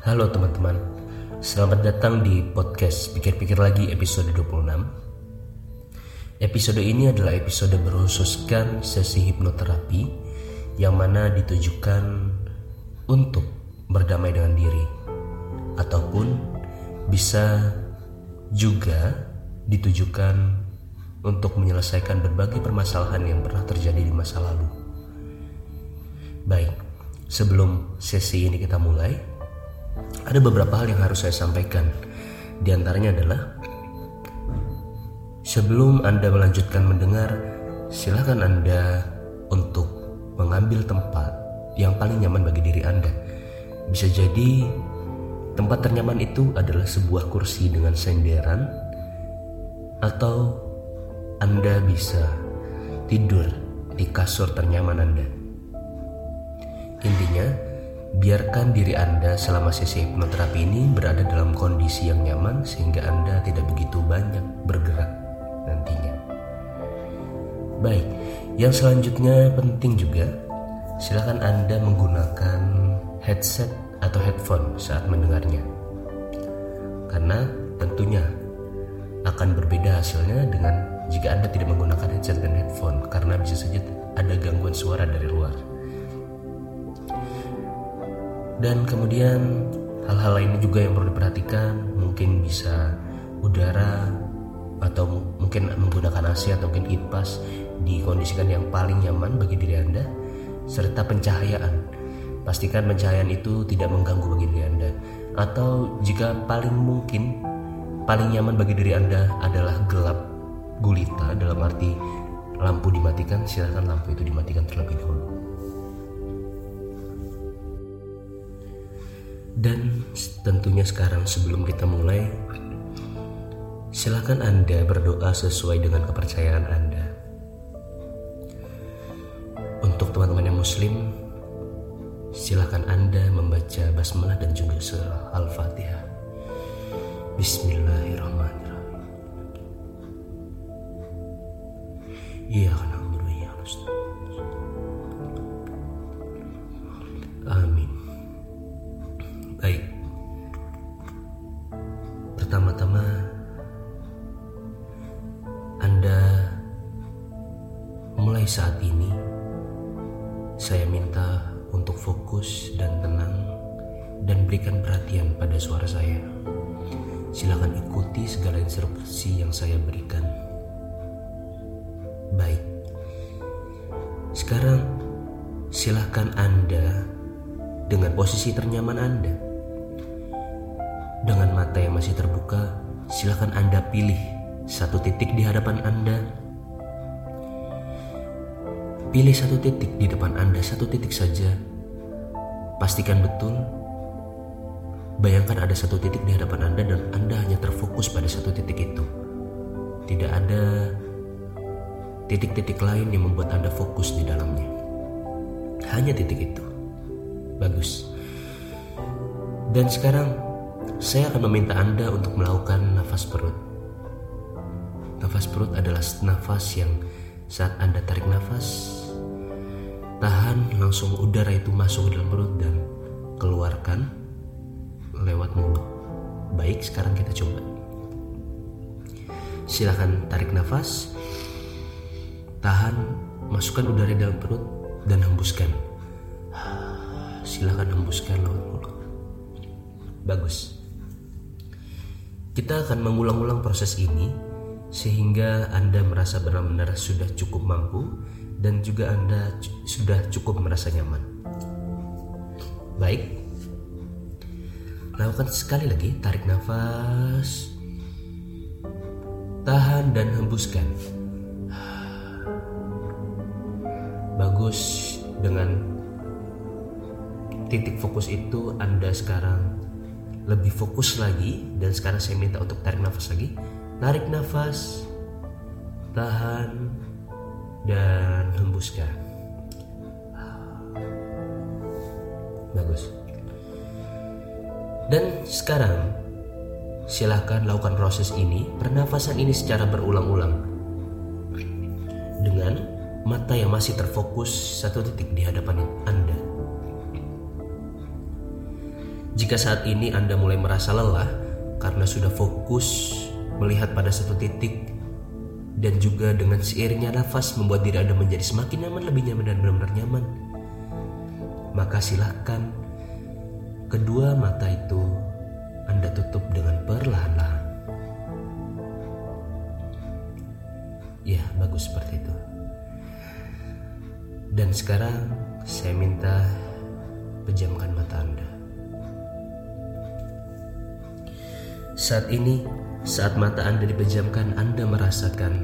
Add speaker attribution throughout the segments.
Speaker 1: Halo teman-teman, selamat datang di podcast Pikir-Pikir Lagi episode 26 Episode ini adalah episode berkhususkan sesi hipnoterapi Yang mana ditujukan untuk berdamai dengan diri Ataupun bisa juga ditujukan untuk menyelesaikan berbagai permasalahan yang pernah terjadi di masa lalu. Baik, sebelum sesi ini kita mulai ada beberapa hal yang harus saya sampaikan. Di antaranya adalah sebelum Anda melanjutkan mendengar, silakan Anda untuk mengambil tempat yang paling nyaman bagi diri Anda. Bisa jadi tempat ternyaman itu adalah sebuah kursi dengan senderan atau Anda bisa tidur di kasur ternyaman Anda. Intinya, Biarkan diri Anda selama sesi hipnoterapi ini berada dalam kondisi yang nyaman sehingga Anda tidak begitu banyak bergerak nantinya. Baik, yang selanjutnya penting juga, silakan Anda menggunakan headset atau headphone saat mendengarnya. Karena tentunya akan berbeda hasilnya dengan jika Anda tidak menggunakan headset dan headphone karena bisa saja ada gangguan suara dari luar. Dan kemudian hal-hal lain juga yang perlu diperhatikan mungkin bisa udara atau mungkin menggunakan AC atau mungkin kipas dikondisikan yang paling nyaman bagi diri Anda serta pencahayaan. Pastikan pencahayaan itu tidak mengganggu bagi diri Anda atau jika paling mungkin paling nyaman bagi diri Anda adalah gelap gulita dalam arti lampu dimatikan silahkan lampu itu dimatikan terlebih dahulu. Dan tentunya sekarang sebelum kita mulai, silakan Anda berdoa sesuai dengan kepercayaan Anda. Untuk teman-teman yang muslim, silakan Anda membaca basmalah dan juga surah Al-Fatihah. Bismillahirrahmanirrahim. Iya silakan Anda dengan posisi ternyaman Anda dengan mata yang masih terbuka, silakan Anda pilih satu titik di hadapan Anda. Pilih satu titik di depan Anda, satu titik saja. Pastikan betul. Bayangkan ada satu titik di hadapan Anda dan Anda hanya terfokus pada satu titik itu. Tidak ada titik-titik lain yang membuat Anda fokus di dalamnya. Hanya titik itu. Bagus. Dan sekarang saya akan meminta Anda untuk melakukan nafas perut. Nafas perut adalah nafas yang saat Anda tarik nafas, tahan langsung udara itu masuk ke dalam perut dan keluarkan lewat mulut. Baik, sekarang kita coba. Silahkan tarik nafas, tahan, masukkan udara dalam perut dan hembuskan. Silahkan hembuskan lewat. Bagus. Kita akan mengulang-ulang proses ini sehingga Anda merasa benar-benar sudah cukup mampu dan juga Anda sudah cukup merasa nyaman. Baik. Lakukan sekali lagi, tarik nafas. Tahan dan hembuskan. Bagus dengan titik fokus itu Anda sekarang lebih fokus lagi dan sekarang saya minta untuk tarik nafas lagi. Tarik nafas tahan dan hembuskan. Bagus. Dan sekarang silahkan lakukan proses ini pernafasan ini secara berulang-ulang dengan mata yang masih terfokus satu titik di hadapan Anda Jika saat ini Anda mulai merasa lelah karena sudah fokus melihat pada satu titik dan juga dengan seiringnya nafas membuat diri Anda menjadi semakin nyaman, lebih nyaman dan benar-benar nyaman, maka silahkan kedua mata itu Anda tutup dengan perlahan-lahan. Ya, bagus seperti itu. Dan sekarang saya minta pejamkan mata Anda. Saat ini, saat mata Anda dipejamkan, Anda merasakan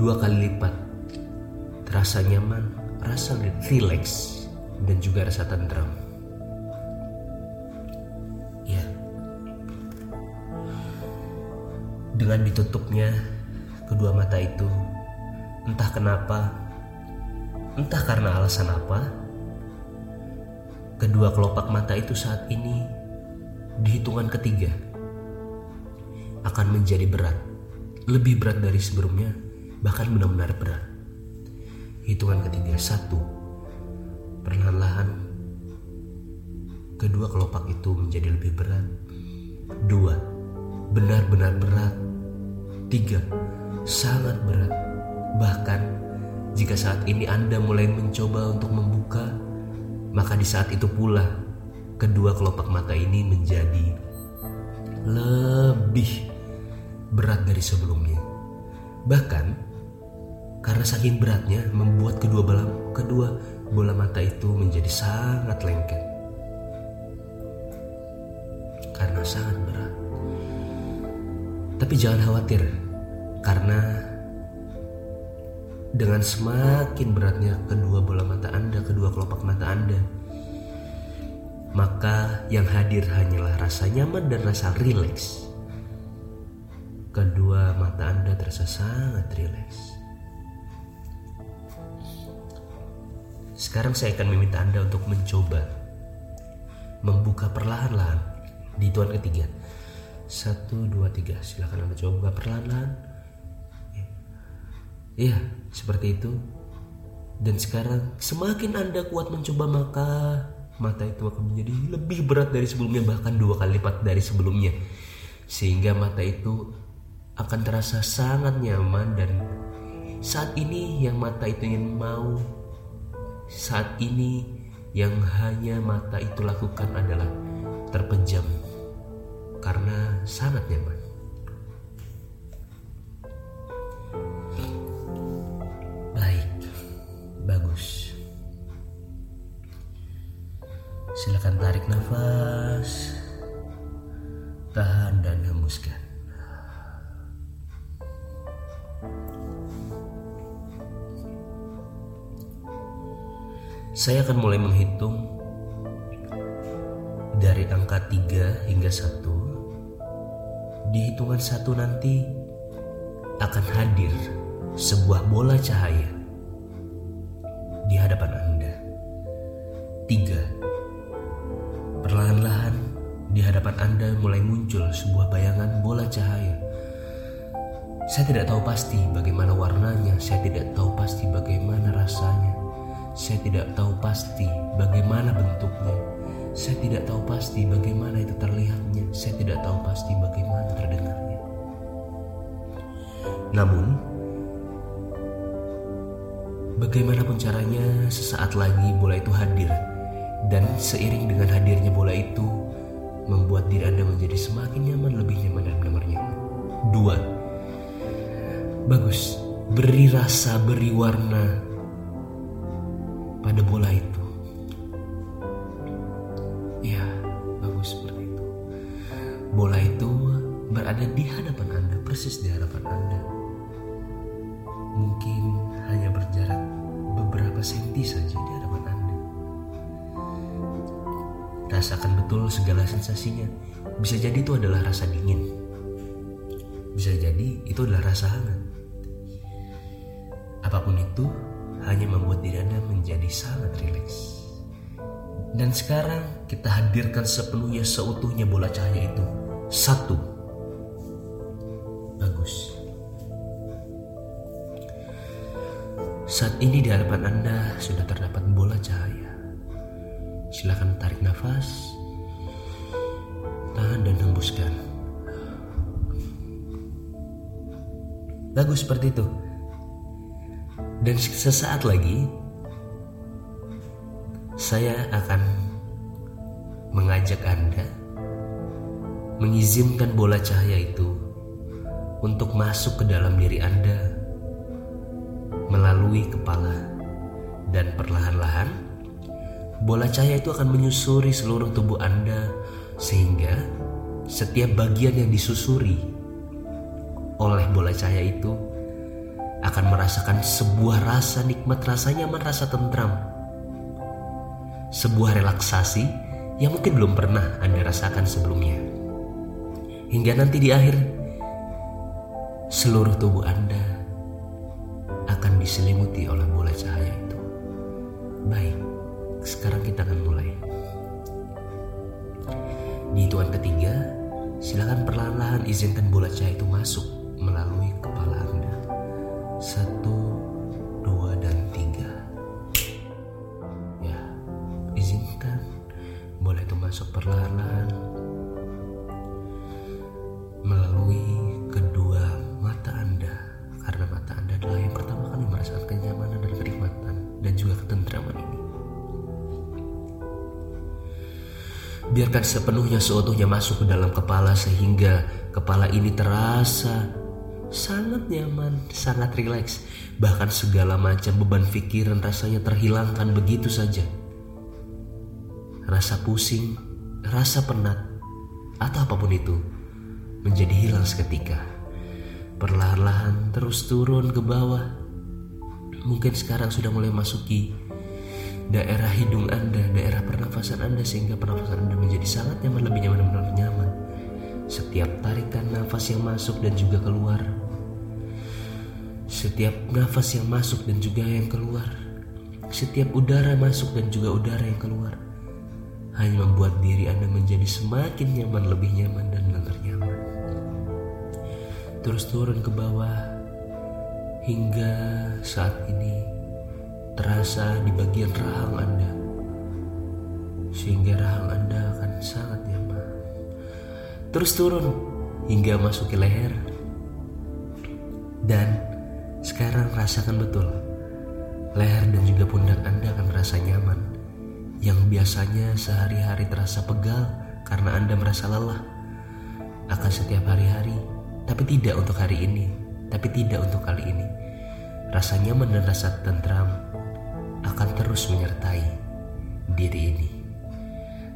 Speaker 1: dua kali lipat rasa nyaman, rasa rileks, dan juga rasa tentram. Ya. Dengan ditutupnya kedua mata itu, entah kenapa Entah karena alasan apa, kedua kelopak mata itu saat ini di hitungan ketiga akan menjadi berat, lebih berat dari sebelumnya, bahkan benar-benar berat. Hitungan ketiga, satu, perlahan-lahan kedua kelopak itu menjadi lebih berat. Dua, benar-benar berat. Tiga, sangat berat. Bahkan jika saat ini Anda mulai mencoba untuk membuka, maka di saat itu pula kedua kelopak mata ini menjadi lebih berat dari sebelumnya. Bahkan karena saking beratnya membuat kedua bola kedua bola mata itu menjadi sangat lengket. Karena sangat berat. Tapi jangan khawatir karena dengan semakin beratnya kedua bola mata Anda, kedua kelopak mata Anda, maka yang hadir hanyalah rasa nyaman dan rasa rileks. Kedua mata Anda terasa sangat rileks. Sekarang saya akan meminta Anda untuk mencoba membuka perlahan-lahan di tuan ketiga. Satu, dua, tiga. Silahkan Anda coba perlahan-lahan Iya, seperti itu. Dan sekarang semakin Anda kuat mencoba maka mata itu akan menjadi lebih berat dari sebelumnya bahkan dua kali lipat dari sebelumnya. Sehingga mata itu akan terasa sangat nyaman dan saat ini yang mata itu ingin mau saat ini yang hanya mata itu lakukan adalah terpejam karena sangat nyaman. Silakan tarik nafas, tahan dan hembuskan. Saya akan mulai menghitung dari angka 3 hingga 1. Di hitungan satu nanti akan hadir sebuah bola cahaya di hadapan sebuah bayangan bola cahaya. Saya tidak tahu pasti bagaimana warnanya, saya tidak tahu pasti bagaimana rasanya, saya tidak tahu pasti bagaimana bentuknya, saya tidak tahu pasti bagaimana itu terlihatnya, saya tidak tahu pasti bagaimana terdengarnya. Namun, bagaimanapun caranya, sesaat lagi bola itu hadir dan seiring dengan hadirnya bola itu membuat diri Anda menjadi semakin nyaman, lebih nyaman dan benar. Dua, bagus, beri rasa, beri warna pada bola itu. Rasakan betul segala sensasinya. Bisa jadi itu adalah rasa dingin. Bisa jadi itu adalah rasa hangat. Apa pun itu hanya membuat diri Anda menjadi sangat rileks. Dan sekarang kita hadirkan sepenuhnya seutuhnya bola cahaya itu. Satu. Bagus. Saat ini di hadapan Anda sudah terdapat bola cahaya. Silahkan tarik nafas tahan dan hembuskan. Bagus seperti itu. Dan sesaat lagi saya akan mengajak Anda mengizinkan bola cahaya itu untuk masuk ke dalam diri Anda melalui kepala dan perlahan-lahan bola cahaya itu akan menyusuri seluruh tubuh Anda sehingga setiap bagian yang disusuri oleh bola cahaya itu akan merasakan sebuah rasa nikmat, rasa nyaman, rasa tentram. Sebuah relaksasi yang mungkin belum pernah Anda rasakan sebelumnya. Hingga nanti di akhir seluruh tubuh Anda akan diselimuti oleh bola cahaya itu. Baik, sekarang kita akan mulai. Di hitungan ketiga, silakan perlahan-lahan izinkan bola cahaya itu masuk melalui kepala Anda. Satu, dua, dan tiga. Ya, izinkan bola itu masuk perlahan-lahan Biarkan sepenuhnya seutuhnya masuk ke dalam kepala sehingga kepala ini terasa sangat nyaman, sangat rileks. Bahkan segala macam beban pikiran rasanya terhilangkan begitu saja. Rasa pusing, rasa penat, atau apa pun itu menjadi hilang seketika. Perlahan-lahan terus turun ke bawah. Mungkin sekarang sudah mulai masuki daerah hidung Anda, daerah pernafasan Anda sehingga pernafasan Anda menjadi sangat nyaman, lebih nyaman, benar nyaman. Setiap tarikan nafas yang masuk dan juga keluar. Setiap nafas yang masuk dan juga yang keluar. Setiap udara masuk dan juga udara yang keluar. Hanya membuat diri Anda menjadi semakin nyaman, lebih nyaman dan benar nyaman. Terus turun ke bawah hingga saat ini terasa di bagian rahang Anda, sehingga rahang Anda akan sangat nyaman. Terus turun hingga masuk ke leher, dan sekarang rasakan betul leher dan juga pundak Anda akan merasa nyaman. Yang biasanya sehari-hari terasa pegal karena Anda merasa lelah akan setiap hari-hari, tapi tidak untuk hari ini, tapi tidak untuk kali ini. Rasa nyaman dan rasa tentram akan terus menyertai diri ini.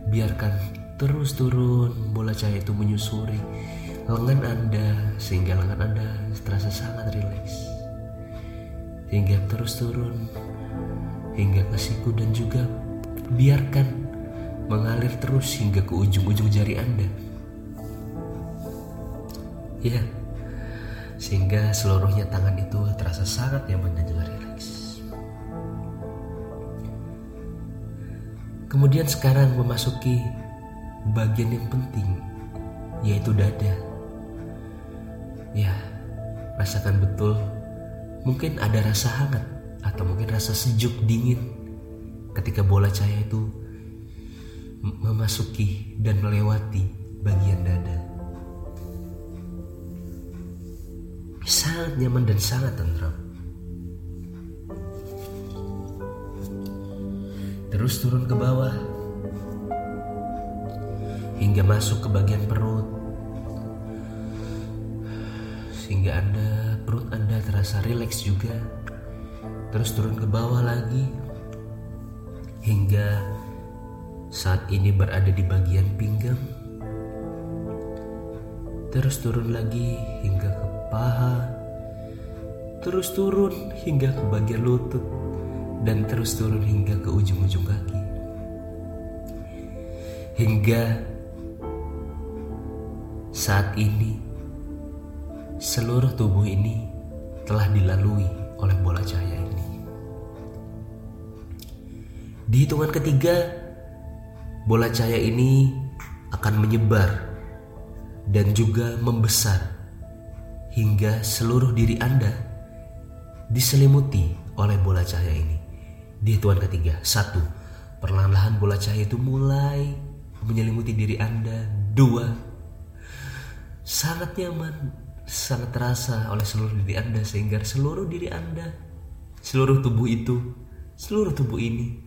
Speaker 1: Biarkan terus turun bola cahaya itu menyusuri lengan Anda sehingga lengan Anda terasa sangat rileks. Hingga terus turun hingga ke siku dan juga biarkan mengalir terus hingga ke ujung-ujung jari Anda. Ya, sehingga seluruhnya tangan itu terasa sangat nyaman dan juga Kemudian sekarang memasuki bagian yang penting, yaitu dada. Ya, rasakan betul. Mungkin ada rasa hangat atau mungkin rasa sejuk dingin ketika bola cahaya itu memasuki dan melewati bagian dada. Sangat nyaman dan sangat tentram. Terus turun ke bawah. Hingga masuk ke bagian perut. Sehingga Anda perut Anda terasa rileks juga. Terus turun ke bawah lagi. Hingga saat ini berada di bagian pinggang. Terus turun lagi hingga ke paha. Terus turun hingga ke bagian lutut dan terus turun hingga ke ujung-ujung kaki. Hingga saat ini seluruh tubuh ini telah dilalui oleh bola cahaya ini. Di hitungan ketiga, bola cahaya ini akan menyebar dan juga membesar hingga seluruh diri Anda diselimuti oleh bola cahaya ini. Di hitungan ketiga, satu, perlahan-lahan bola cahaya itu mulai menyelimuti diri Anda Dua, sangat nyaman, sangat terasa oleh seluruh diri Anda sehingga seluruh diri Anda, seluruh tubuh itu, seluruh tubuh ini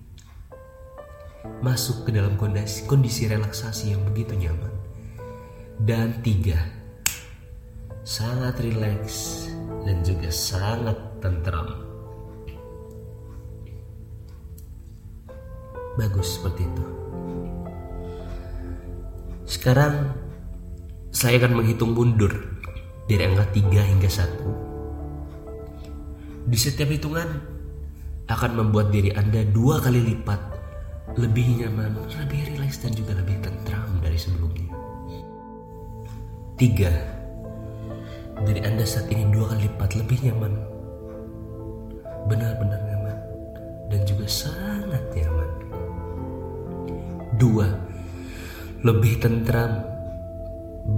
Speaker 1: masuk ke dalam kondisi, kondisi relaksasi yang begitu nyaman. Dan tiga, sangat rileks dan juga sangat tentram. Bagus seperti itu. Sekarang saya akan menghitung mundur dari angka 3 hingga 1. Di setiap hitungan akan membuat diri Anda dua kali lipat lebih nyaman, lebih rileks dan juga lebih tentram dari sebelumnya. 3. Diri Anda saat ini dua kali lipat lebih nyaman. Benar-benar nyaman dan juga sangat nyaman. 2 lebih tentram,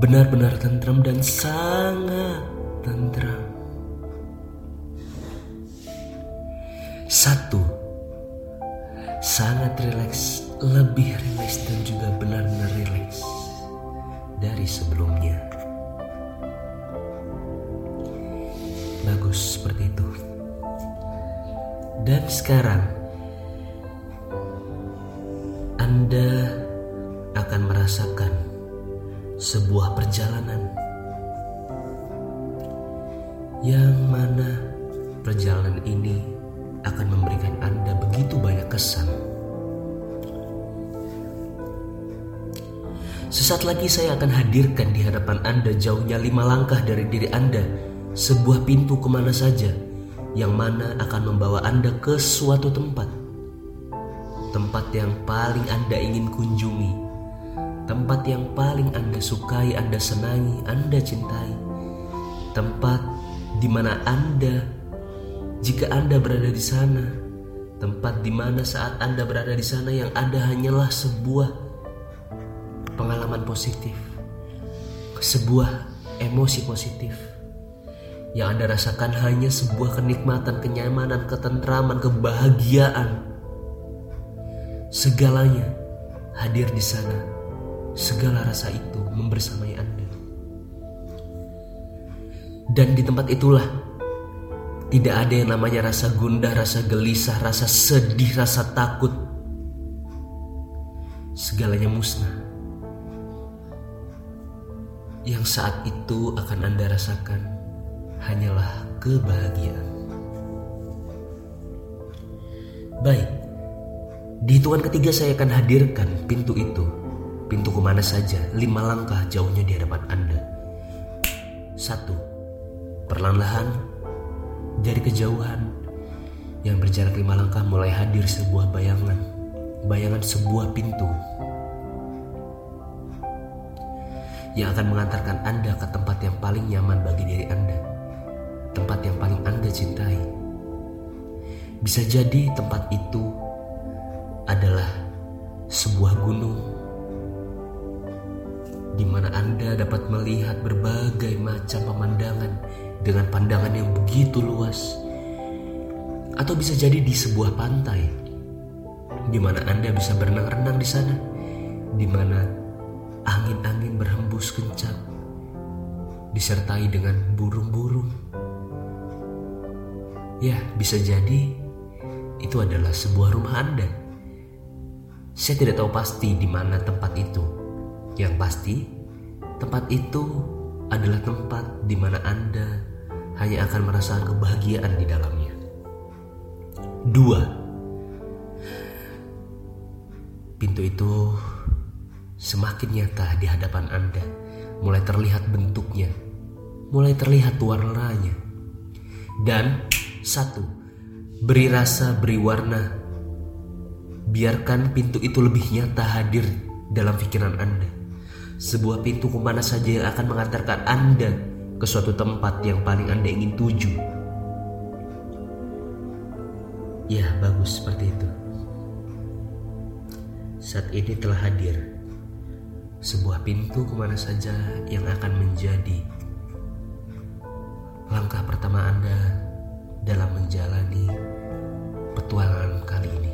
Speaker 1: benar-benar tentram dan sangat tentram. Satu, sangat rileks, lebih rileks dan juga benar-benar rileks dari sebelumnya. Bagus seperti itu. Dan sekarang Anda akan merasakan sebuah perjalanan yang mana perjalanan ini akan memberikan Anda begitu banyak kesan. Sesaat lagi saya akan hadirkan di hadapan Anda jauhnya lima langkah dari diri Anda sebuah pintu ke mana saja yang mana akan membawa Anda ke suatu tempat. Tempat yang paling Anda ingin kunjungi tempat yang paling Anda sukai, Anda senangi, Anda cintai, tempat di mana Anda, jika Anda berada di sana, tempat di mana saat Anda berada di sana yang ada hanyalah sebuah pengalaman positif, sebuah emosi positif. Yang Anda rasakan hanya sebuah kenikmatan, kenyamanan, ketentraman, kebahagiaan. Segalanya hadir di sana segala rasa itu membersamai Anda. Dan di tempat itulah tidak ada yang namanya rasa gundah, rasa gelisah, rasa sedih, rasa takut. Segalanya musnah. Yang saat itu akan Anda rasakan hanyalah kebahagiaan. Baik, di hitungan ketiga saya akan hadirkan pintu itu Pintu ke mana saja, lima langkah jauhnya di hadapan Anda. Satu, perlahan-lahan dari kejauhan yang berjarak lima langkah mulai hadir sebuah bayangan, bayangan sebuah pintu yang akan mengantarkan Anda ke tempat yang paling nyaman bagi diri Anda, tempat yang paling Anda cintai. Bisa jadi tempat itu adalah sebuah gunung di mana Anda dapat melihat berbagai macam pemandangan dengan pandangan yang begitu luas. Atau bisa jadi di sebuah pantai di mana Anda bisa berenang-renang di sana, di mana angin-angin berhembus kencang disertai dengan burung-burung. Ya, bisa jadi itu adalah sebuah rumah Anda. Saya tidak tahu pasti di mana tempat itu. Yang pasti, tempat itu adalah tempat di mana Anda hanya akan merasakan kebahagiaan di dalamnya. Dua, pintu itu semakin nyata di hadapan Anda, mulai terlihat bentuknya, mulai terlihat warnanya. Dan satu, beri rasa, beri warna. Biarkan pintu itu lebih nyata hadir dalam pikiran Anda sebuah pintu ke mana saja yang akan mengantarkan Anda ke suatu tempat yang paling Anda ingin tuju. Ya, bagus seperti itu. Saat ini telah hadir sebuah pintu ke mana saja yang akan menjadi langkah pertama Anda dalam menjalani petualangan kali ini.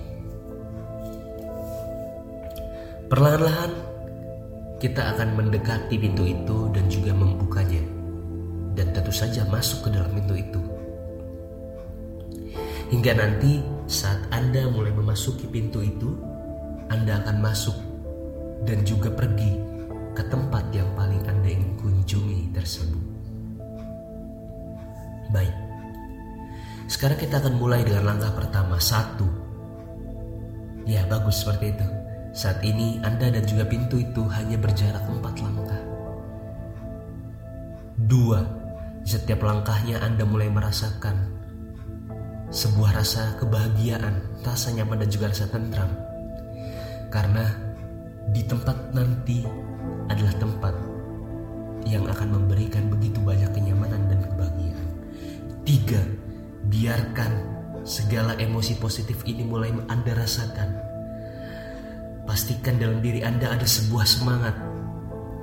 Speaker 1: Perlahan-lahan kita akan mendekati pintu itu dan juga membukanya. Dan tentu saja masuk ke dalam pintu itu. Hingga nanti saat Anda mulai memasuki pintu itu, Anda akan masuk dan juga pergi ke tempat yang paling Anda ingin kunjungi tersebut. Baik. Sekarang kita akan mulai dengan langkah pertama, satu. Ya, bagus seperti itu. Saat ini Anda dan juga pintu itu hanya berjarak empat langkah. Dua, setiap langkahnya Anda mulai merasakan sebuah rasa kebahagiaan, rasa nyaman dan juga rasa tentram. Karena di tempat nanti adalah tempat yang akan memberikan begitu banyak kenyamanan dan kebahagiaan. Tiga, Biarkan segala emosi positif ini mulai Anda rasakan. Pastikan dalam diri Anda ada sebuah semangat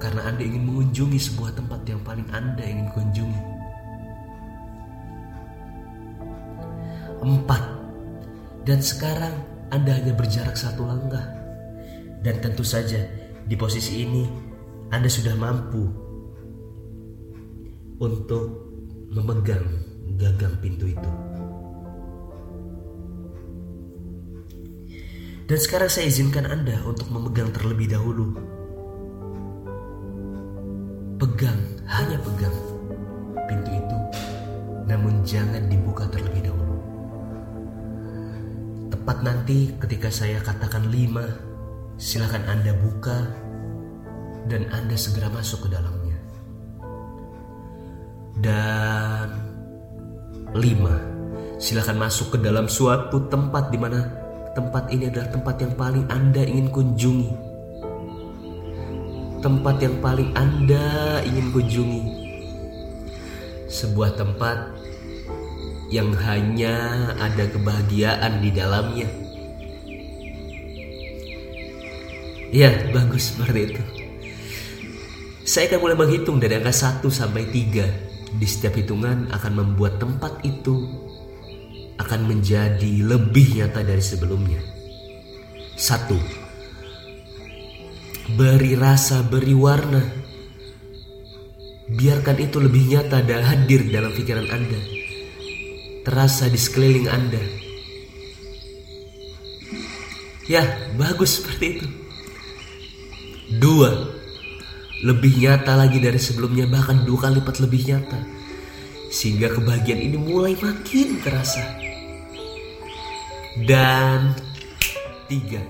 Speaker 1: karena Anda ingin mengunjungi sebuah tempat yang paling Anda ingin kunjungi. Empat, dan sekarang Anda hanya berjarak satu langkah. Dan tentu saja di posisi ini Anda sudah mampu untuk memegang gagang pintu itu. Dan sekarang saya izinkan Anda untuk memegang terlebih dahulu. Pegang, hanya pegang pintu itu, namun jangan dibuka terlebih dahulu. Tepat nanti ketika saya katakan lima, silakan Anda buka dan Anda segera masuk ke dalamnya. Dan Lima, silakan masuk ke dalam suatu tempat di mana tempat ini adalah tempat yang paling Anda ingin kunjungi. Tempat yang paling Anda ingin kunjungi. Sebuah tempat yang hanya ada kebahagiaan di dalamnya. Ya, bagus seperti itu. Saya akan mulai menghitung dari angka 1 sampai 3 di setiap hitungan akan membuat tempat itu akan menjadi lebih nyata dari sebelumnya. Satu, beri rasa, beri warna. Biarkan itu lebih nyata dan hadir dalam pikiran Anda. Terasa di sekeliling Anda. Ya, bagus seperti itu. Dua, lebih nyata lagi dari sebelumnya bahkan dua kali lipat lebih nyata sehingga kebahagiaan ini mulai makin terasa dan tiga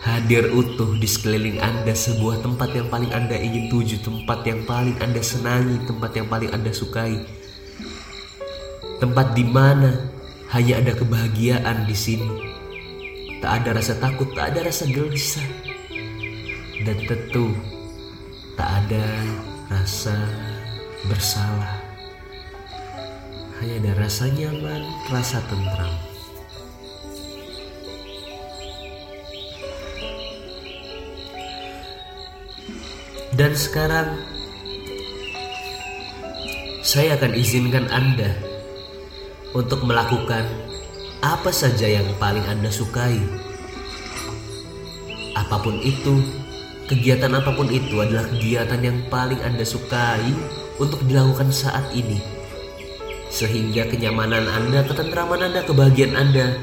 Speaker 1: hadir utuh di sekeliling anda sebuah tempat yang paling anda ingin tuju tempat yang paling anda senangi tempat yang paling anda sukai tempat di mana hanya ada kebahagiaan di sini tak ada rasa takut tak ada rasa gelisah dan tentu Tak ada rasa bersalah. Hanya ada rasa nyaman, rasa tentram. Dan sekarang saya akan izinkan Anda untuk melakukan apa saja yang paling Anda sukai. Apa pun itu, Kegiatan apa pun itu adalah kegiatan yang paling Anda sukai untuk dilakukan saat ini. Sehingga kenyamanan Anda, ketentraman Anda, kebahagiaan Anda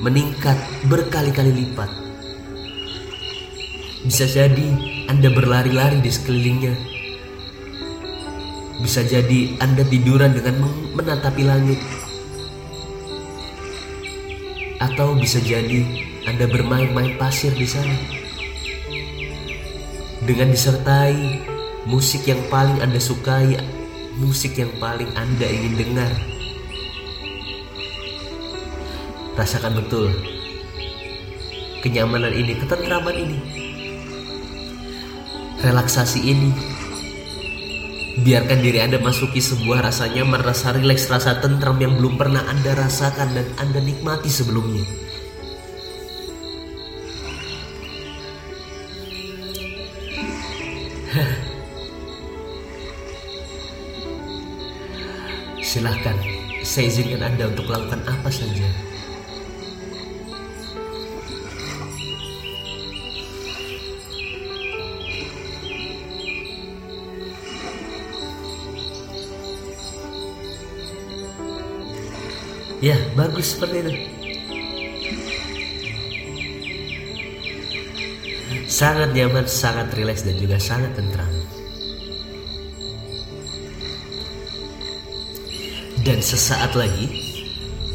Speaker 1: meningkat berkali-kali lipat. Bisa jadi Anda berlari-lari di sekelilingnya. Bisa jadi Anda tiduran dengan menatapi langit. Atau bisa jadi Anda bermain-main pasir di sana dengan disertai musik yang paling Anda sukai, musik yang paling Anda ingin dengar. Rasakan betul kenyamanan ini, ketentraman ini, relaksasi ini. Biarkan diri Anda masuki sebuah rasa nyaman, rasa rileks, rasa tentram yang belum pernah Anda rasakan dan Anda nikmati sebelumnya. Silahkan, saya izinkan Anda untuk melakukan apa saja. Ya, bagus seperti itu. Sangat nyaman, sangat rileks dan juga sangat tentram. Dan sesaat lagi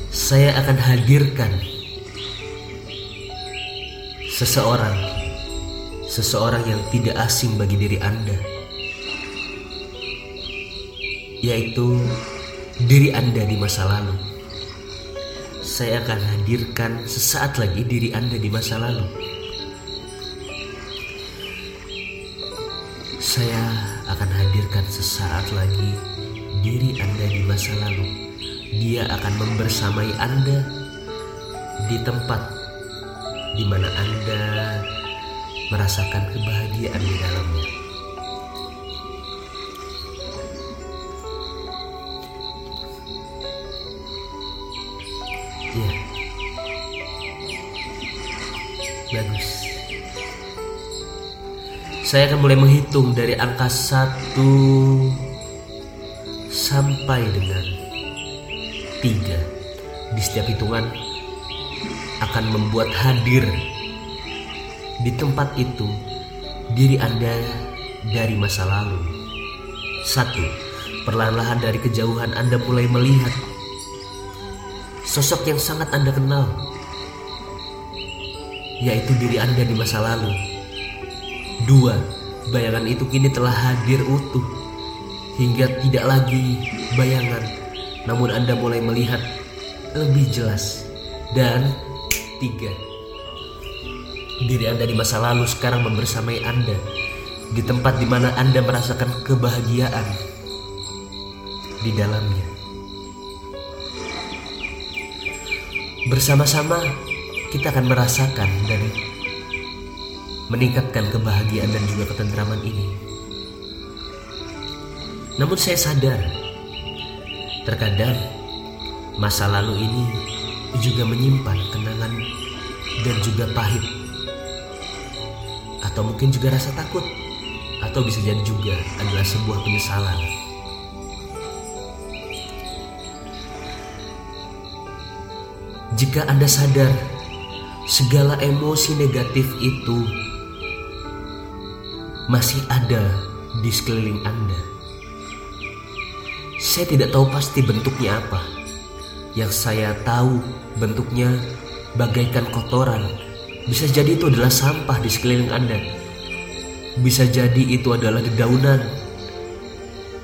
Speaker 1: saya akan hadirkan seseorang seseorang yang tidak asing bagi diri Anda yaitu diri Anda di masa lalu. Saya akan hadirkan sesaat lagi diri Anda di masa lalu. Saya akan hadirkan sesaat lagi diri Anda di masa lalu. Dia akan membersamai Anda di tempat di mana Anda merasakan kebahagiaan di dalamnya. Saya akan mulai menghitung dari angka satu sampai dengan tiga. Di setiap hitungan akan membuat hadir di tempat itu diri Anda dari masa lalu. Satu, perlahan-lahan dari kejauhan Anda mulai melihat sosok yang sangat Anda kenal, yaitu diri Anda di masa lalu. Dua, bayangan itu kini telah hadir utuh, hingga tidak lagi bayangan, namun Anda mulai melihat lebih jelas. Dan tiga, diri Anda di masa lalu sekarang membersamai Anda di tempat di mana Anda merasakan kebahagiaan di dalamnya. Bersama-sama kita akan merasakan dan meningkatkan kebahagiaan dan juga ketentraman ini. Namun saya sadar, terkadang masa lalu ini juga menyimpan kenangan dan juga pahit. Atau mungkin juga rasa takut. Atau bisa jadi juga adalah sebuah penyesalan. Jika Anda sadar segala emosi negatif itu masih ada di sekeliling Anda. Saya tidak tahu pasti bentuknya apa. Yang saya tahu bentuknya bagaikan kotoran. Bisa jadi itu adalah sampah di sekeliling Anda. Bisa jadi itu adalah dedaunan.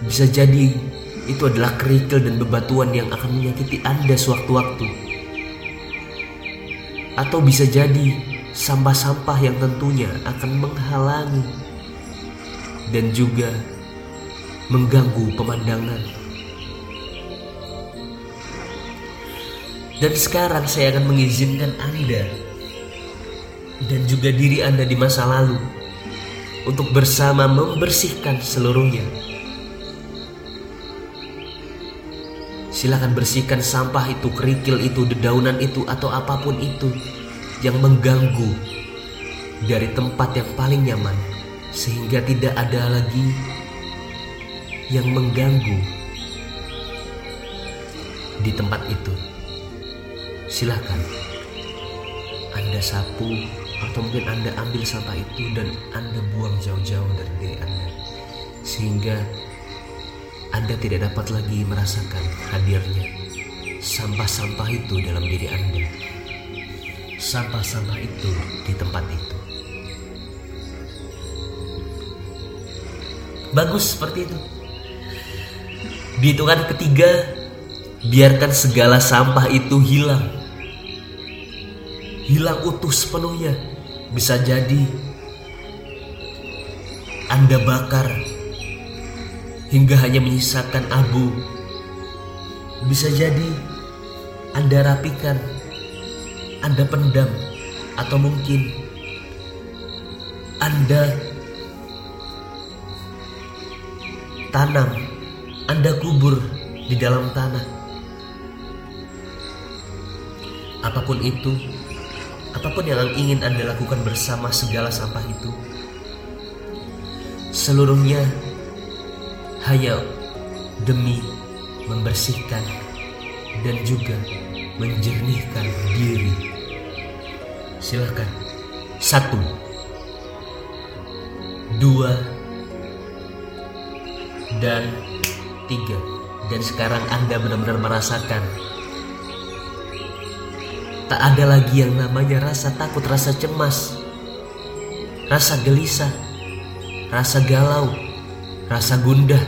Speaker 1: Bisa jadi itu adalah kerikil dan bebatuan yang akan menyakiti Anda sewaktu-waktu atau bisa jadi sampah-sampah yang tentunya akan menghalangi dan juga mengganggu pemandangan. Dan sekarang saya akan mengizinkan Anda dan juga diri Anda di masa lalu untuk bersama membersihkan seluruhnya. Silahkan bersihkan sampah itu, kerikil itu, dedaunan itu, atau apa pun itu yang mengganggu dari tempat yang paling nyaman, sehingga tidak ada lagi yang mengganggu di tempat itu. Silahkan Anda sapu atau mungkin Anda ambil sampah itu dan Anda buang jauh-jauh dari diri Anda, sehingga anda tidak dapat lagi merasakan hadirnya sampah-sampah itu dalam diri Anda. Sampah-sampah itu di tempat itu. Bagus seperti itu. Di hitungan ketiga, biarkan segala sampah itu hilang. Hilang utuh sepenuhnya. Bisa jadi Anda bakar hingga hanya menyisakan abu. Bisa jadi Anda rapikan, Anda pendam, atau mungkin Anda tanam, Anda kubur di dalam tanah. Apa pun itu, apa pun yang ingin Anda lakukan bersama segala sampah itu, seluruhnya hanya demi membersihkan dan juga menjernihkan diri. Silakan. Satu, dua, dan tiga. Dan sekarang Anda benar-benar merasakan tak ada lagi yang namanya rasa takut, rasa cemas, rasa gelisah, rasa galau, rasa gundah,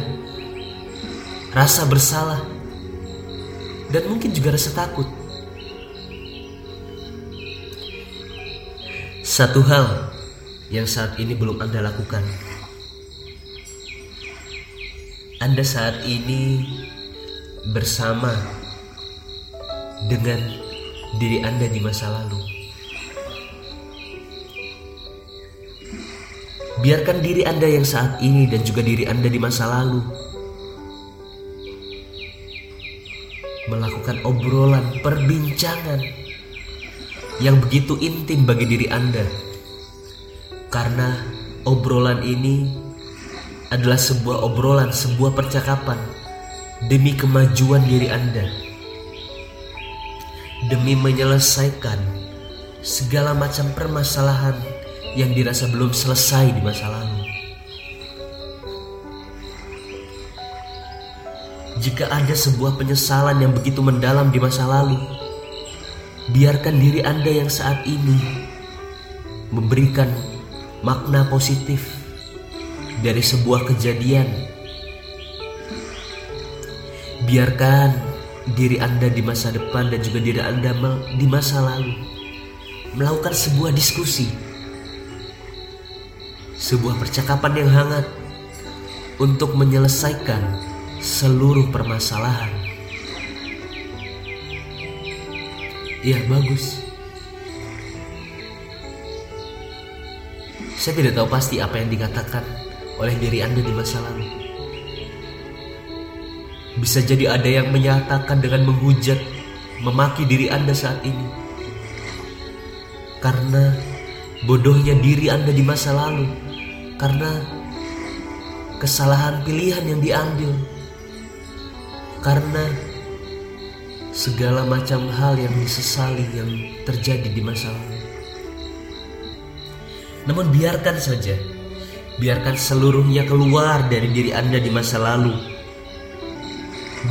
Speaker 1: rasa bersalah, dan mungkin juga rasa takut. Satu hal yang saat ini belum Anda lakukan. Anda saat ini bersama dengan diri Anda di masa lalu. Biarkan diri Anda yang saat ini dan juga diri Anda di masa lalu melakukan obrolan, perbincangan yang begitu intim bagi diri Anda. Karena obrolan ini adalah sebuah obrolan, sebuah percakapan demi kemajuan diri Anda. Demi menyelesaikan segala macam permasalahan yang dirasa belum selesai di masa lalu. Jika ada sebuah penyesalan yang begitu mendalam di masa lalu, biarkan diri Anda yang saat ini memberikan makna positif dari sebuah kejadian. Biarkan diri Anda di masa depan dan juga diri Anda di masa lalu melakukan sebuah diskusi sebuah percakapan yang hangat untuk menyelesaikan seluruh permasalahan. Ya, bagus. Saya tidak tahu pasti apa yang dikatakan oleh diri Anda di masa lalu. Bisa jadi ada yang menyatakan dengan menghujat, memaki diri Anda saat ini. Karena bodohnya diri Anda di masa lalu karena kesalahan pilihan yang diambil, karena segala macam hal yang disesali yang terjadi di masa lalu. Namun biarkan saja, biarkan seluruhnya keluar dari diri Anda di masa lalu.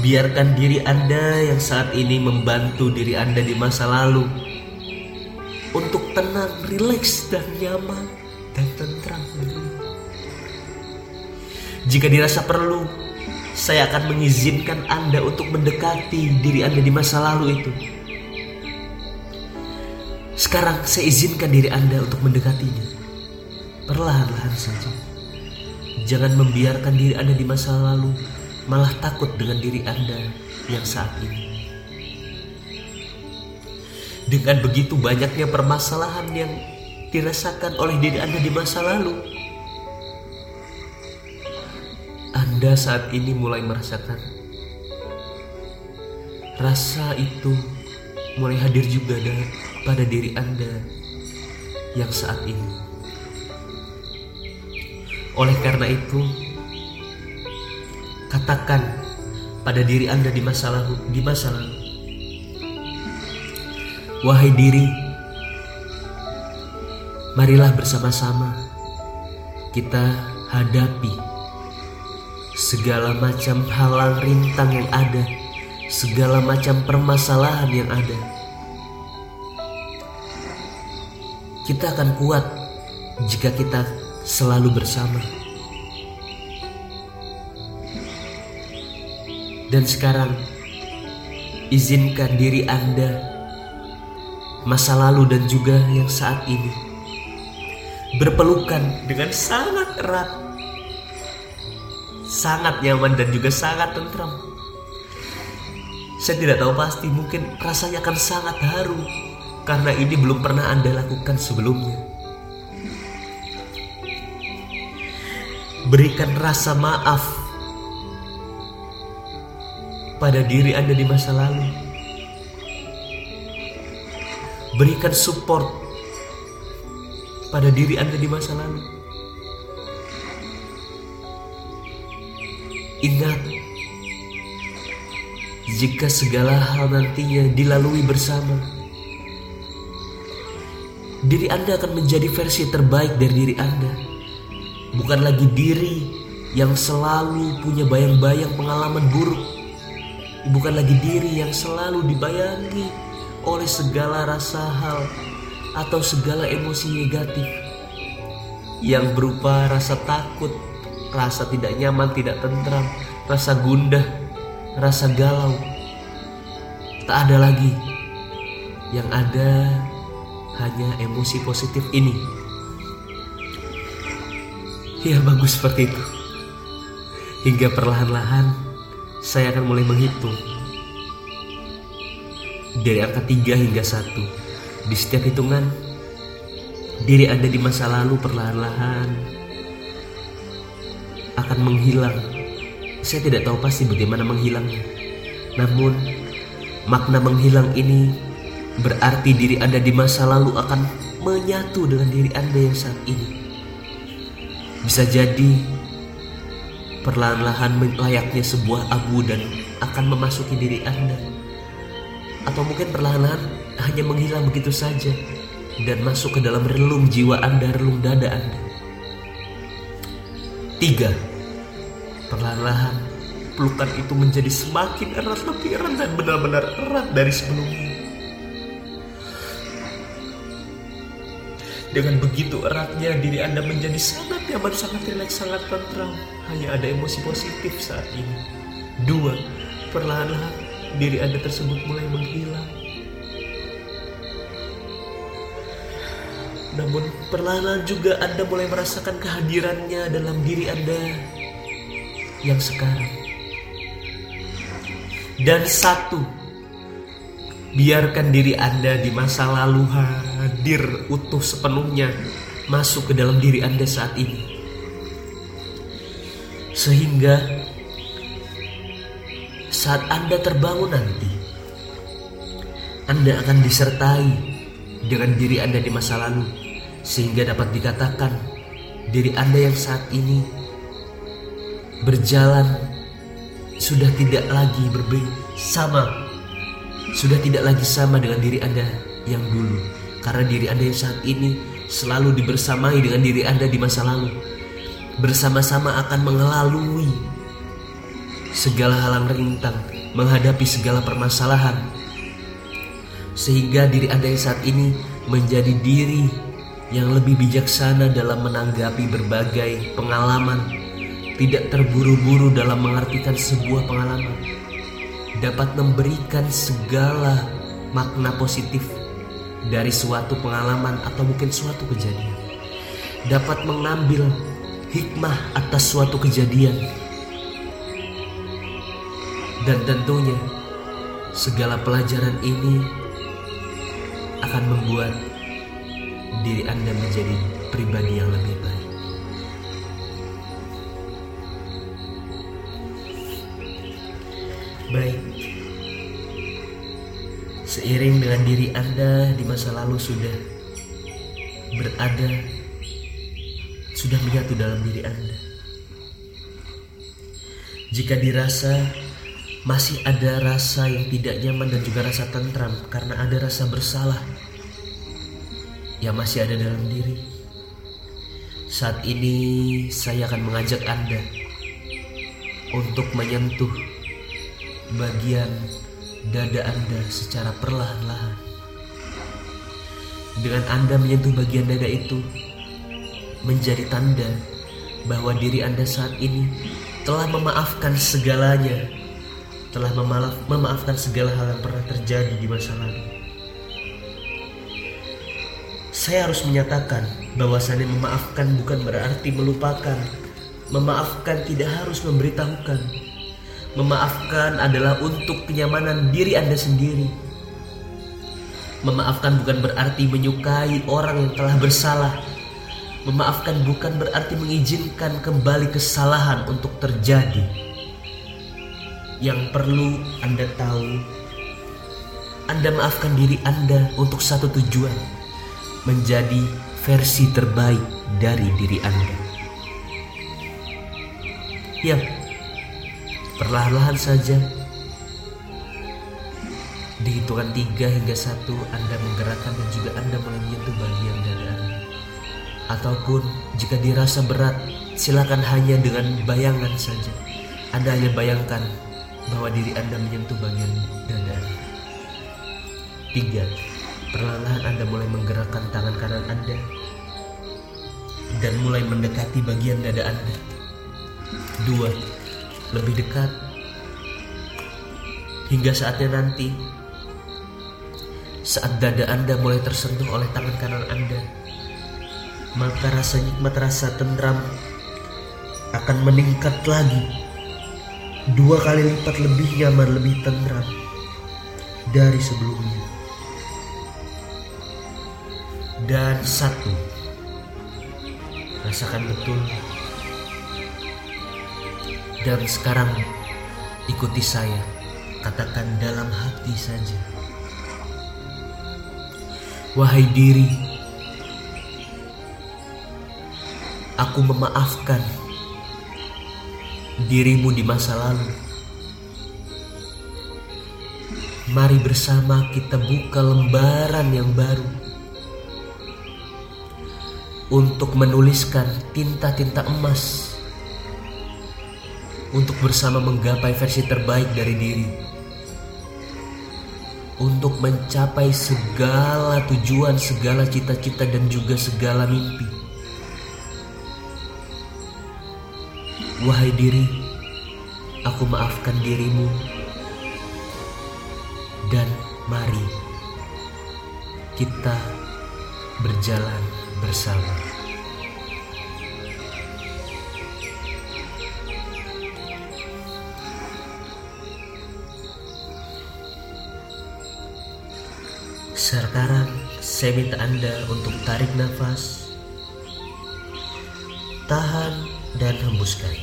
Speaker 1: Biarkan diri Anda yang saat ini membantu diri Anda di masa lalu untuk tenang, rileks, dan nyaman dan tentram. Jika dirasa perlu, saya akan mengizinkan Anda untuk mendekati diri Anda di masa lalu itu. Sekarang saya izinkan diri Anda untuk mendekatinya. Perlahan-lahan saja. Jangan membiarkan diri Anda di masa lalu malah takut dengan diri Anda yang saat ini. Dengan begitu banyaknya permasalahan yang dirasakan oleh diri Anda di masa lalu, anda saat ini mulai merasakan rasa itu mulai hadir juga pada diri Anda yang saat ini. Oleh karena itu, katakan pada diri Anda di masa lalu, di masa lalu. Wahai diri, marilah bersama-sama kita hadapi segala macam halang rintang yang ada, segala macam permasalahan yang ada. Kita akan kuat jika kita selalu bersama. Dan sekarang, izinkan diri Anda, masa lalu dan juga yang saat ini, berpelukan dengan sangat erat sangat nyaman dan juga sangat tentram. Saya tidak tahu pasti, mungkin rasanya akan sangat haru karena ini belum pernah Anda lakukan sebelumnya. Berikan rasa maaf pada diri Anda di masa lalu. Berikan support pada diri Anda di masa lalu. Ingat, jika segala hal nantinya dilalui bersama. Diri Anda akan menjadi versi terbaik dari diri Anda. Bukan lagi diri yang selalu punya bayang-bayang pengalaman buruk. Bukan lagi diri yang selalu dibayangi oleh segala rasa hal atau segala emosi negatif yang berupa rasa takut, rasa tidak nyaman, tidak tentram, rasa gundah, rasa galau. Tak ada lagi. Yang ada hanya emosi positif ini. Ya bagus seperti itu. Hingga perlahan-lahan saya akan mulai menghitung. Dari angka 3 hingga 1. Di setiap hitungan, diri Anda di masa lalu perlahan-lahan akan menghilang. Saya tidak tahu pasti bagaimana menghilangnya. Namun, makna menghilang ini berarti diri Anda di masa lalu akan menyatu dengan diri Anda yang saat ini. Bisa jadi perlahan-lahan layaknya sebuah abu dan akan memasuki diri Anda. Atau mungkin perlahan-lahan hanya menghilang begitu saja dan masuk ke dalam relung jiwa Anda, relung dada Anda. Tiga, perlahan-lahan pelukan itu menjadi semakin erat, lebih erat dan benar-benar erat dari sebelumnya. Dengan begitu eratnya diri Anda menjadi sangat nyaman, sangat rileks, sangat tentram. Hanya ada emosi positif saat ini. Dua, perlahan-lahan diri Anda tersebut mulai menghilang. Namun perlahan-lahan juga Anda mulai merasakan kehadirannya dalam diri Anda yang sekarang. Dan satu, biarkan diri Anda di masa lalu hadir utuh sepenuhnya masuk ke dalam diri Anda saat ini. Sehingga saat Anda terbangun nanti, Anda akan disertai dengan diri Anda di masa lalu sehingga dapat dikatakan diri Anda yang saat ini berjalan sudah tidak lagi berbeda sama sudah tidak lagi sama dengan diri Anda yang dulu karena diri Anda yang saat ini selalu dibersamai dengan diri Anda di masa lalu. Bersama-sama akan mengelalui segala halang rintang menghadapi segala permasalahan. Sehingga diri Anda yang saat ini menjadi diri yang lebih bijaksana dalam menanggapi berbagai pengalaman. Tidak terburu-buru dalam mengartikan sebuah pengalaman, dapat memberikan segala makna positif dari suatu pengalaman atau mungkin suatu kejadian, dapat mengambil hikmah atas suatu kejadian, dan tentunya segala pelajaran ini akan membuat diri Anda menjadi pribadi yang lebih baik. Baik. Seiring dengan diri Anda di masa lalu sudah berada sudah menyatu dalam diri Anda. Jika dirasa masih ada rasa yang tidak nyaman dan juga rasa tentram karena ada rasa bersalah yang masih ada dalam diri. Saat ini saya akan mengajak Anda untuk menyentuh bagian dada Anda secara perlahan-lahan. Dengan Anda menyentuh bagian dada itu, menjadi tanda bahwa diri Anda saat ini telah memaafkan segalanya, telah memaaf, memaafkan segala hal yang pernah terjadi di masa lalu. Saya harus menyatakan bahwa saya memaafkan bukan berarti melupakan. Memaafkan tidak harus memberitahukan, Memaafkan adalah untuk kenyamanan diri Anda sendiri. Memaafkan bukan berarti menyukai orang yang telah bersalah. Memaafkan bukan berarti mengizinkan kembali kesalahan untuk terjadi. Yang perlu Anda tahu, Anda maafkan diri Anda untuk satu tujuan, menjadi versi terbaik dari diri Anda. Ya, perlahan-lahan saja Di hitungan tiga hingga satu Anda menggerakkan dan juga Anda mulai menyentuh bagian dada Ataupun jika dirasa berat, silakan hanya dengan bayangan saja. Anda hanya bayangkan bahwa diri Anda menyentuh bagian dada. Tiga, perlahan Anda mulai menggerakkan tangan kanan Anda dan mulai mendekati bagian dada Anda. Dua, lebih dekat hingga saatnya nanti saat dada Anda mulai tersentuh oleh tangan kanan Anda, maka rasa nikmat rasa tentram akan meningkat lagi. Dua kali lipat lebih nyaman, lebih tentram dari sebelumnya. Dan satu, rasakan betul. Dan sekarang ikuti saya, katakan dalam hati saja. Wahai diri, aku memaafkan dirimu di masa lalu. Mari bersama kita buka lembaran yang baru untuk menuliskan tinta-tinta emas untuk bersama menggapai versi terbaik dari diri untuk mencapai segala tujuan, segala cita-cita, dan juga segala mimpi. Wahai diri, aku maafkan dirimu, dan mari kita berjalan bersama. Saya minta Anda untuk tarik nafas, tahan dan hembuskan.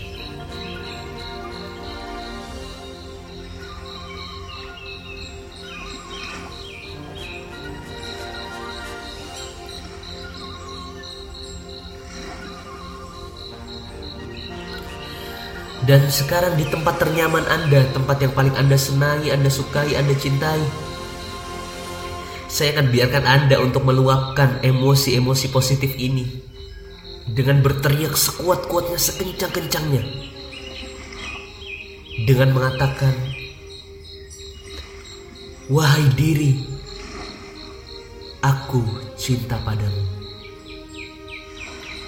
Speaker 1: Dan sekarang di tempat ternyaman Anda, tempat yang paling Anda senangi, Anda sukai, Anda cintai, saya akan biarkan Anda untuk meluapkan emosi-emosi positif ini dengan berteriak sekuat-kuatnya, sekencang-kencangnya. Dengan mengatakan, Wahai diri, aku cinta padamu.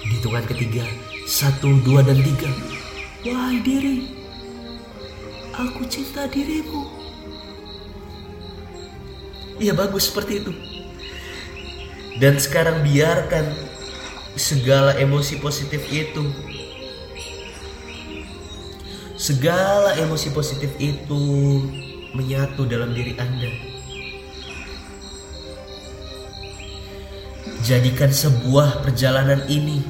Speaker 1: Di hitungan ketiga, satu, dua, dan tiga. Wahai diri, aku cinta dirimu. Iya bagus seperti itu. Dan sekarang biarkan segala emosi positif itu segala emosi positif itu menyatu dalam diri Anda. Jadikan sebuah perjalanan ini,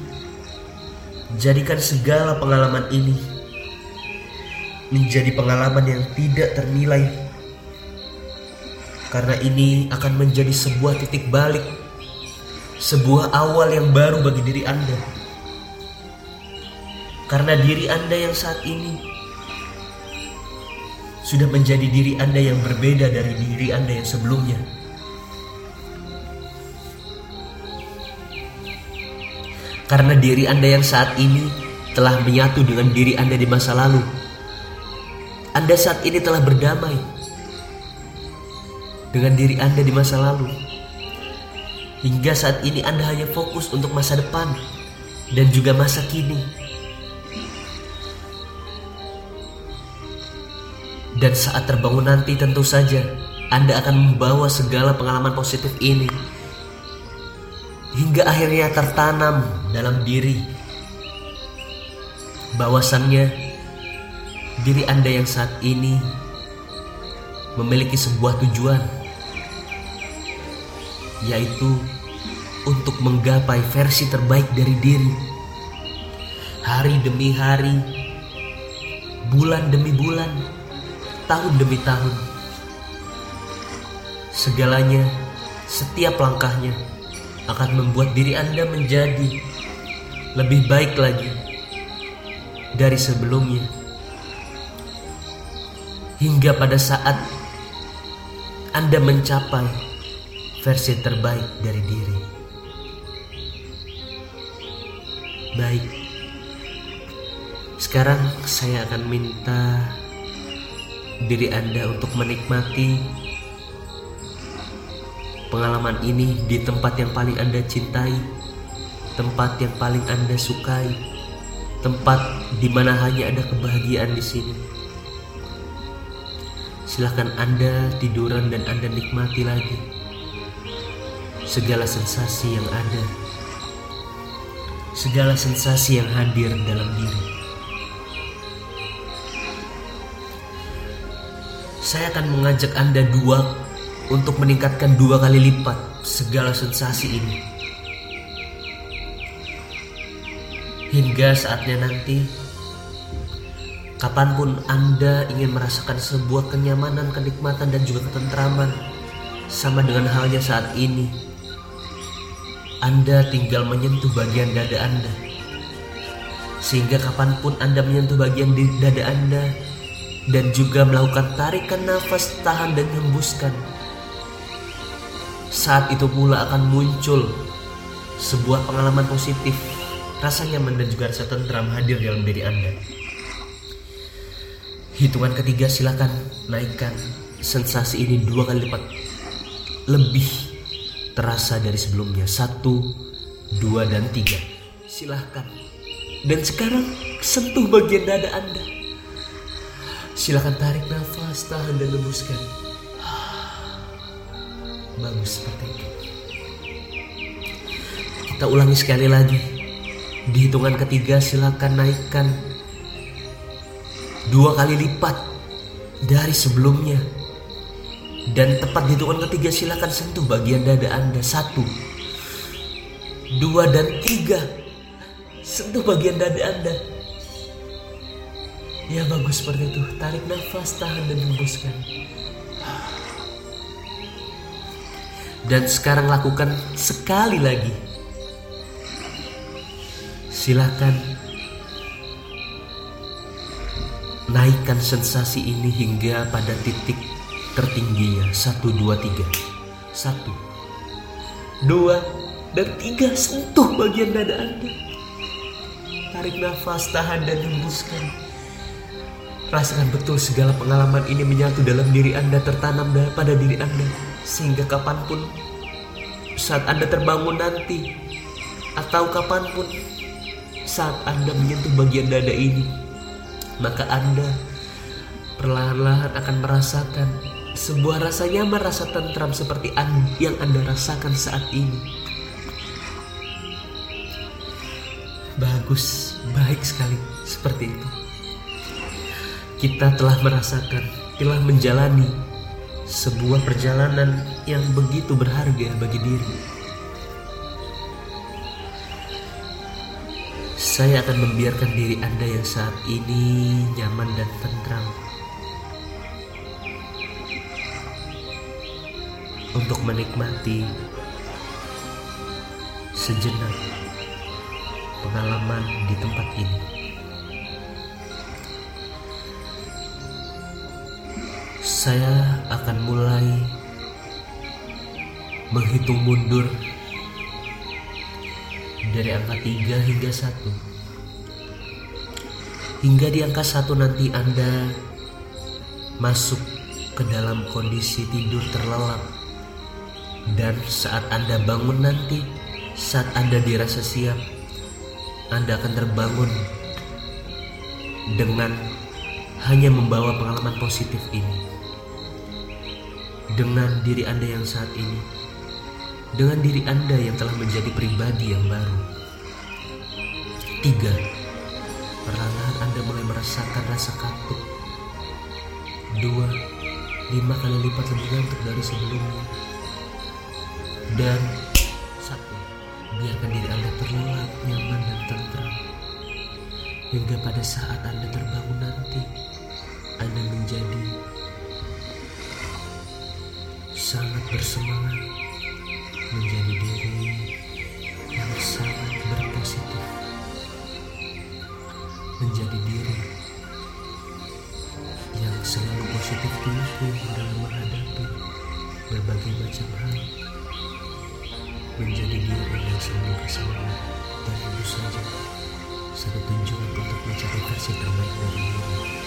Speaker 1: jadikan segala pengalaman ini menjadi pengalaman yang tidak ternilai karena ini akan menjadi sebuah titik balik, sebuah awal yang baru bagi diri Anda. Karena diri Anda yang saat ini sudah menjadi diri Anda yang berbeda dari diri Anda yang sebelumnya. Karena diri Anda yang saat ini telah menyatu dengan diri Anda di masa lalu. Anda saat ini telah berdamai dengan diri Anda di masa lalu. Hingga saat ini Anda hanya fokus untuk masa depan dan juga masa kini. Dan saat terbangun nanti tentu saja Anda akan membawa segala pengalaman positif ini hingga akhirnya tertanam dalam diri bahwasannya diri Anda yang saat ini memiliki sebuah tujuan yaitu untuk menggapai versi terbaik dari diri. Hari demi hari, bulan demi bulan, tahun demi tahun. Segalanya, setiap langkahnya akan membuat diri Anda menjadi lebih baik lagi dari sebelumnya. Hingga pada saat Anda mencapai versi terbaik dari diri. Baik, sekarang saya akan minta diri Anda untuk menikmati pengalaman ini di tempat yang paling Anda cintai, tempat yang paling Anda sukai, tempat di mana hanya ada kebahagiaan di sini. Silahkan Anda tiduran dan Anda nikmati lagi segala sensasi yang ada, segala sensasi yang hadir dalam diri. Saya akan mengajak Anda dua untuk meningkatkan dua kali lipat segala sensasi ini. Hingga saatnya nanti, kapan pun Anda ingin merasakan sebuah kenyamanan, kenikmatan, dan juga ketentraman, sama dengan halnya saat ini, Anda tinggal menyentuh bagian dada Anda. Sehingga kapan pun Anda menyentuh bagian dada Anda, dan juga melakukan tarikan nafas tahan dan hembuskan. Saat itu pula akan muncul sebuah pengalaman positif, rasa nyaman dan juga rasa tentram hadir dalam diri Anda. Hitungan ketiga silakan naikkan sensasi ini dua kali lipat lebih terasa dari sebelumnya. Satu, dua, dan tiga. Silahkan. Dan sekarang sentuh bagian dada Anda. Silahkan tarik nafas, tahan dan lembuskan. Bagus seperti itu. Kita ulangi sekali lagi. Di hitungan ketiga silakan naikkan dua kali lipat dari sebelumnya. Dan tepat di hitungan ketiga silakan sentuh bagian dada Anda. Satu, dua, dan tiga. Sentuh bagian dada Anda. Ya bagus seperti itu. Tarik nafas, tahan dan hembuskan. Dan sekarang lakukan sekali lagi. Silakan naikkan sensasi ini hingga pada titik tertingginya. Satu, dua, tiga. Satu, dua, dan tiga. Sentuh bagian dada Anda. Tarik nafas, tahan dan hembuskan. Rasakan betul segala pengalaman ini menyatu dalam diri Anda, tertanam pada diri Anda. Sehingga kapan pun saat Anda terbangun nanti, atau kapan pun saat Anda menyentuh bagian dada ini, maka Anda perlahan-lahan akan merasakan sebuah rasa nyaman, rasa tentram seperti yang Anda rasakan saat ini. Bagus, baik sekali seperti itu kita telah merasakan, telah menjalani sebuah perjalanan yang begitu berharga bagi diri. Saya akan membiarkan diri Anda yang saat ini nyaman dan tentram untuk menikmati sejenak pengalaman di tempat ini. saya akan mulai menghitung mundur dari angka 3 hingga 1 hingga di angka 1 nanti Anda masuk ke dalam kondisi tidur terlelap dan saat Anda bangun nanti saat Anda dirasa siap Anda akan terbangun dengan hanya membawa pengalaman positif ini dengan diri Anda yang saat ini, dengan diri Anda yang telah menjadi pribadi yang baru. Tiga, perlahan Anda mulai merasakan rasa kantuk. Dua, lima kali lipat lebih ngantuk dari sebelumnya. Dan satu, biarkan diri Anda terlelap, nyaman dan tentram. Hingga pada saat Anda terbangun nanti, Anda menjadi sangat bersemangat menjadi diri yang sangat berpositif menjadi diri yang selalu positif thinking dalam menghadapi berbagai macam hal menjadi diri yang selalu bersemangat dan tentu saja. Satu tunjukan untuk mencari versi terbaik dari diri